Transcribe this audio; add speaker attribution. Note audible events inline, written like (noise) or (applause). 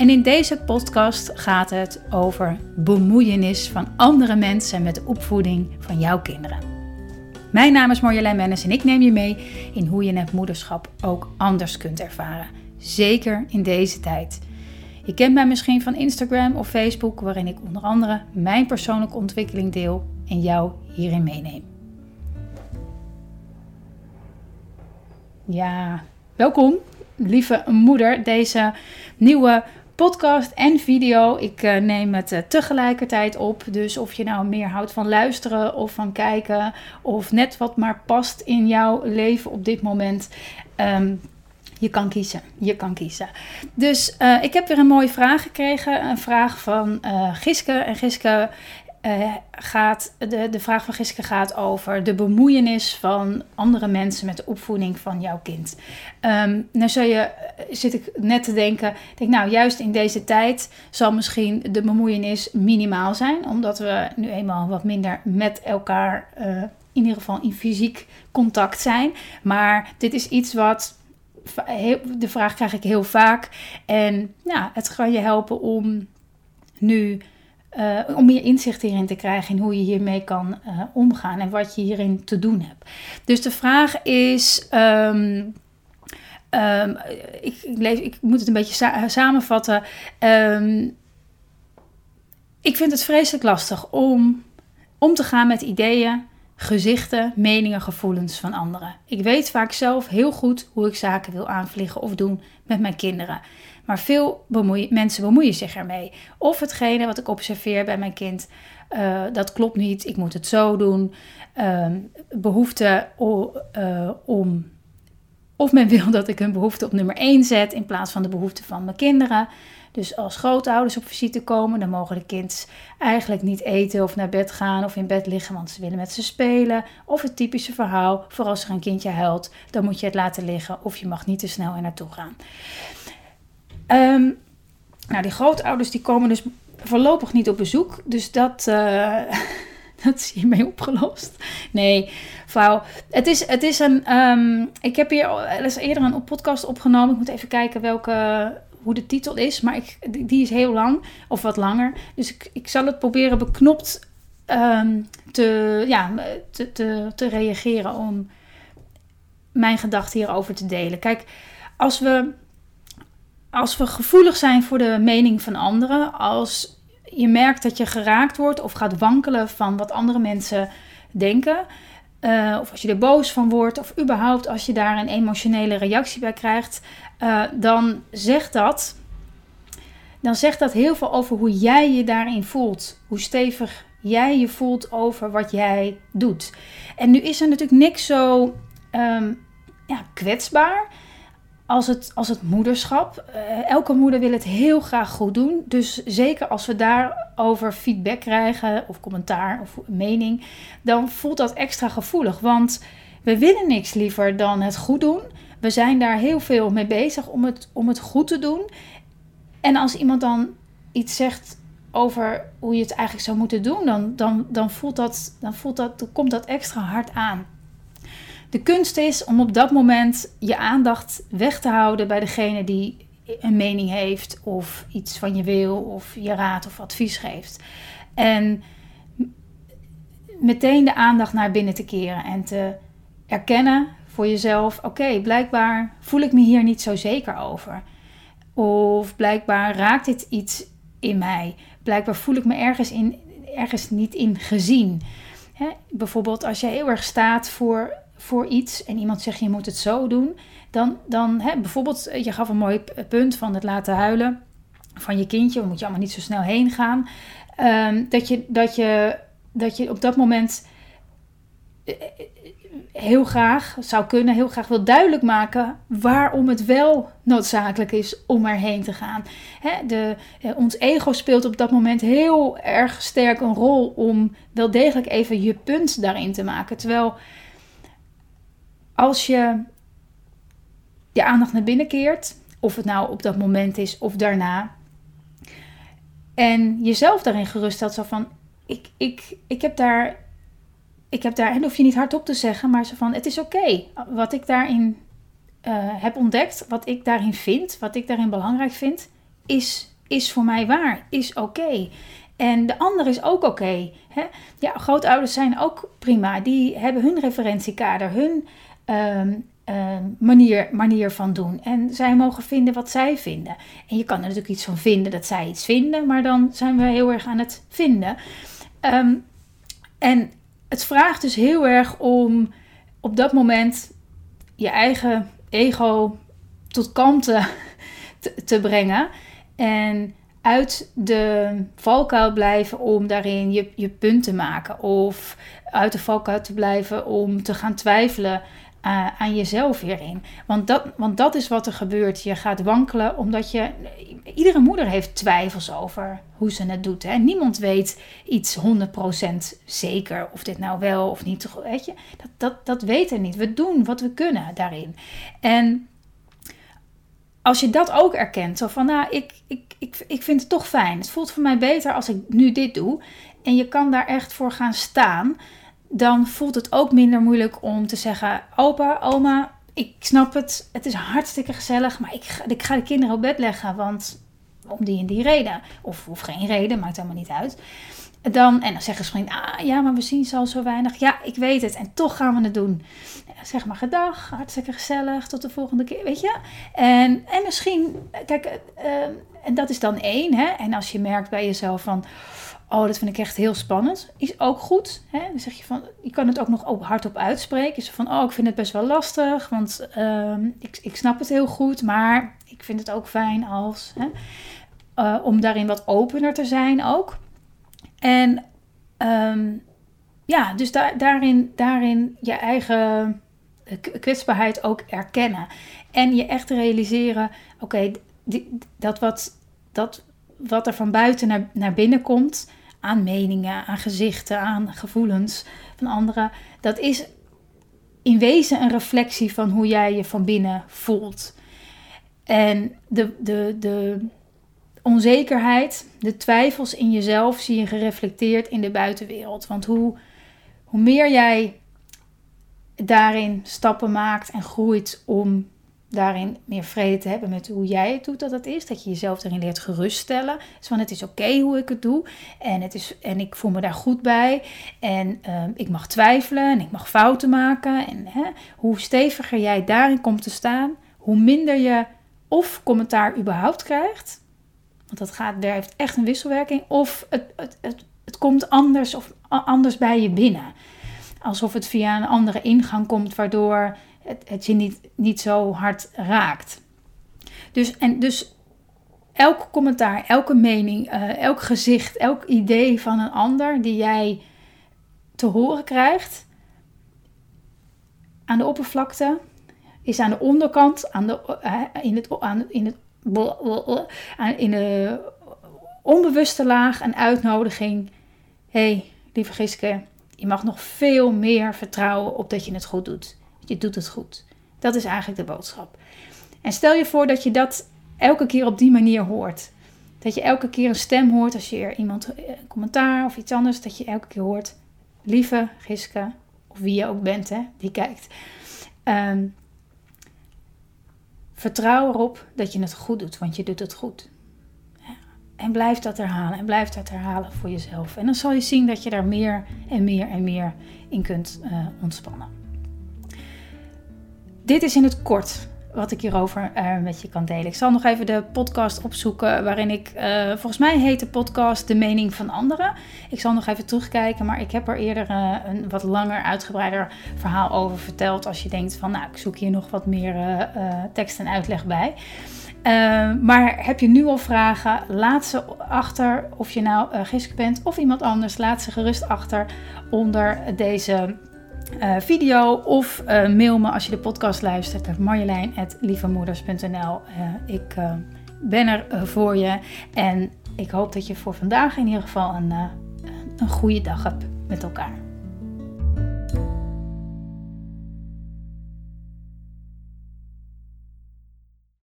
Speaker 1: En in deze podcast gaat het over bemoeienis van andere mensen met de opvoeding van jouw kinderen. Mijn naam is Marjolein Mennis en ik neem je mee in hoe je het moederschap ook anders kunt ervaren. Zeker in deze tijd. Je kent mij misschien van Instagram of Facebook, waarin ik onder andere mijn persoonlijke ontwikkeling deel en jou hierin meeneem. Ja, welkom, lieve moeder, deze nieuwe podcast en video. Ik uh, neem het uh, tegelijkertijd op. Dus of je nou meer houdt van luisteren of van kijken, of net wat maar past in jouw leven op dit moment. Um, je kan kiezen. Je kan kiezen. Dus uh, ik heb weer een mooie vraag gekregen. Een vraag van Giske. En Giske uh, gaat, de, de vraag van Giske gaat over de bemoeienis van andere mensen met de opvoeding van jouw kind. Um, nou zul je, eh, zit ik net te denken, denk nou juist in deze tijd zal misschien de bemoeienis minimaal zijn, omdat we nu eenmaal wat minder met elkaar, uh, in ieder geval in fysiek contact zijn. Maar dit is iets wat, de vraag krijg ik heel vaak en ja, het kan je helpen om nu uh, om meer inzicht hierin te krijgen in hoe je hiermee kan uh, omgaan en wat je hierin te doen hebt. Dus de vraag is. Um, um, ik, ik, moet het een beetje sa samenvatten. Um, ik vind het vreselijk lastig om om te gaan met ideeën, gezichten, meningen, gevoelens van anderen. Ik weet vaak zelf heel goed hoe ik zaken wil aanvliegen of doen met mijn kinderen. Maar veel mensen bemoeien zich ermee. Of hetgene wat ik observeer bij mijn kind, uh, dat klopt niet, ik moet het zo doen. Uh, behoefte uh, om. Of men (laughs) wil dat ik hun behoefte op nummer 1 zet in plaats van de behoefte van mijn kinderen. Dus als grootouders op visite komen, dan mogen de kind eigenlijk niet eten of naar bed gaan of in bed liggen, want ze willen met ze spelen. Of het typische verhaal, voor als er een kindje huilt, dan moet je het laten liggen of je mag niet te snel er naartoe gaan. Um, nou, die grootouders die komen dus voorlopig niet op bezoek. Dus dat, uh, (laughs) dat is hiermee opgelost. Nee, vrouw. Het is, het is een. Um, ik heb hier al eens eerder een podcast opgenomen. Ik moet even kijken welke, hoe de titel is. Maar ik, die is heel lang, of wat langer. Dus ik, ik zal het proberen beknopt um, te, ja, te, te, te reageren om mijn gedachten hierover te delen. Kijk, als we als we gevoelig zijn voor de mening van anderen, als je merkt dat je geraakt wordt of gaat wankelen van wat andere mensen denken, uh, of als je er boos van wordt, of überhaupt als je daar een emotionele reactie bij krijgt, uh, dan zegt dat, dan zegt dat heel veel over hoe jij je daarin voelt, hoe stevig jij je voelt over wat jij doet. En nu is er natuurlijk niks zo um, ja, kwetsbaar als het, als het moederschap. Uh, elke moeder wil het heel graag goed doen. Dus zeker als we daarover feedback krijgen, of commentaar of mening, dan voelt dat extra gevoelig. Want we willen niks liever dan het goed doen. We zijn daar heel veel mee bezig om het, om het goed te doen. En als iemand dan iets zegt over hoe je het eigenlijk zou moeten doen, dan, dan, dan, voelt dat, dan, voelt dat, dan komt dat extra hard aan. De kunst is om op dat moment je aandacht weg te houden bij degene die een mening heeft of iets van je wil of je raad of advies geeft. En meteen de aandacht naar binnen te keren en te erkennen voor jezelf: oké, blijkbaar voel ik me hier niet zo zeker over. Of blijkbaar raakt dit iets in mij. Blijkbaar voel ik me ergens, in, ergens niet in gezien. bijvoorbeeld als je heel erg staat voor voor iets en iemand zegt je moet het zo doen, dan, dan hè, bijvoorbeeld, eh, je gaf een mooi punt van het laten huilen van je kindje, moet je allemaal niet zo snel heen gaan. Um, dat, je, dat, je, dat je op dat moment. Eh, heel graag zou kunnen, heel graag wil duidelijk maken waarom het wel noodzakelijk is om erheen te gaan. Hè, de, eh, ons ego speelt op dat moment heel erg sterk een rol om wel degelijk even je punt daarin te maken. Terwijl als je je aandacht naar binnen keert, of het nou op dat moment is of daarna, en jezelf daarin geruststelt, zo van: ik, ik, ik heb daar ik heb daar, en hoef je niet hardop te zeggen, maar zo van: het is oké. Wat ik daarin uh, heb ontdekt, wat ik daarin vind, wat ik daarin belangrijk vind, is, is voor mij waar, is oké. En de ander is ook oké. ja, grootouders zijn ook prima. Die hebben hun referentiekader, hun uh, uh, manier, manier van doen. En zij mogen vinden wat zij vinden. En je kan er natuurlijk iets van vinden dat zij iets vinden, maar dan zijn we heel erg aan het vinden. Um, en het vraagt dus heel erg om op dat moment je eigen ego tot kalmte (laughs) te, te brengen. En uit de valkuil blijven om daarin je, je punt te maken. Of uit de valkuil te blijven om te gaan twijfelen uh, aan jezelf hierin. Want dat, want dat is wat er gebeurt. Je gaat wankelen omdat je. Iedere moeder heeft twijfels over hoe ze het doet. Hè? Niemand weet iets 100% zeker of dit nou wel of niet. Weet je? Dat, dat, dat weten niet. We doen wat we kunnen daarin. En als je dat ook erkent, zo van nou, ik, ik, ik, ik vind het toch fijn. Het voelt voor mij beter als ik nu dit doe. En je kan daar echt voor gaan staan dan voelt het ook minder moeilijk om te zeggen: Opa, oma, ik snap het, het is hartstikke gezellig, maar ik ga, ik ga de kinderen op bed leggen, want om die en die reden. Of, of geen reden, maakt helemaal niet uit. Dan, en dan zeggen ze misschien, ah ja, maar we zien ze al zo weinig. Ja, ik weet het. En toch gaan we het doen. Zeg maar gedag, hartstikke gezellig, tot de volgende keer, weet je. En, en misschien, kijk, uh, en dat is dan één. Hè? En als je merkt bij jezelf van, Oh, dat vind ik echt heel spannend. Is ook goed. Hè? Dan zeg je van, je kan het ook nog hardop uitspreken. Is van, oh, ik vind het best wel lastig, want ehm, ik, ik snap het heel goed, maar ik vind het ook fijn als. Hè? Uh, om daarin wat opener te zijn ook. En um, ja, dus da daarin, daarin je eigen kwetsbaarheid ook erkennen. En je echt realiseren, oké, dat wat, dat wat er van buiten naar, naar binnen komt, aan meningen, aan gezichten, aan gevoelens van anderen, dat is in wezen een reflectie van hoe jij je van binnen voelt. En de, de, de onzekerheid, de twijfels in jezelf zie je gereflecteerd in de buitenwereld. Want hoe, hoe meer jij daarin stappen maakt en groeit om daarin meer vrede te hebben met hoe jij het doet dat het is. Dat je jezelf erin leert geruststellen. Dus van het is oké hoe ik het doe. En, het is, en ik voel me daar goed bij. En ehm, ik mag twijfelen en ik mag fouten maken. En hè, hoe steviger jij daarin komt te staan, hoe minder je of commentaar überhaupt krijgt. Want dat gaat, daar heeft echt een wisselwerking. Of het, het, het, het komt anders of anders bij je binnen. Alsof het via een andere ingang komt, waardoor het, het je niet, niet zo hard raakt. Dus, en dus elk commentaar, elke mening, uh, elk gezicht, elk idee van een ander die jij te horen krijgt aan de oppervlakte, is aan de onderkant, aan de, uh, in, het, aan, in, het, in de onbewuste laag een uitnodiging. hey, lieve Giske, je mag nog veel meer vertrouwen op dat je het goed doet je doet het goed. Dat is eigenlijk de boodschap. En stel je voor dat je dat elke keer op die manier hoort. Dat je elke keer een stem hoort als je iemand een commentaar of iets anders, dat je elke keer hoort, lieve Giske, of wie je ook bent, hè, die kijkt. Um, vertrouw erop dat je het goed doet, want je doet het goed. En blijf dat herhalen en blijf dat herhalen voor jezelf. En dan zal je zien dat je daar meer en meer en meer in kunt uh, ontspannen. Dit is in het kort wat ik hierover uh, met je kan delen. Ik zal nog even de podcast opzoeken waarin ik, uh, volgens mij heet de podcast De Mening van Anderen. Ik zal nog even terugkijken, maar ik heb er eerder uh, een wat langer, uitgebreider verhaal over verteld. Als je denkt van, nou, ik zoek hier nog wat meer tekst en uitleg bij. maar heb je nu al vragen? Laat ze achter, of je nou Giske bent of iemand anders. Laat ze gerust achter onder deze video of mail me als je de podcast luistert naar marjolein.lievemoeders.nl. ik ben er voor je en ik hoop dat je voor vandaag in ieder geval een, een goede dag hebt met elkaar.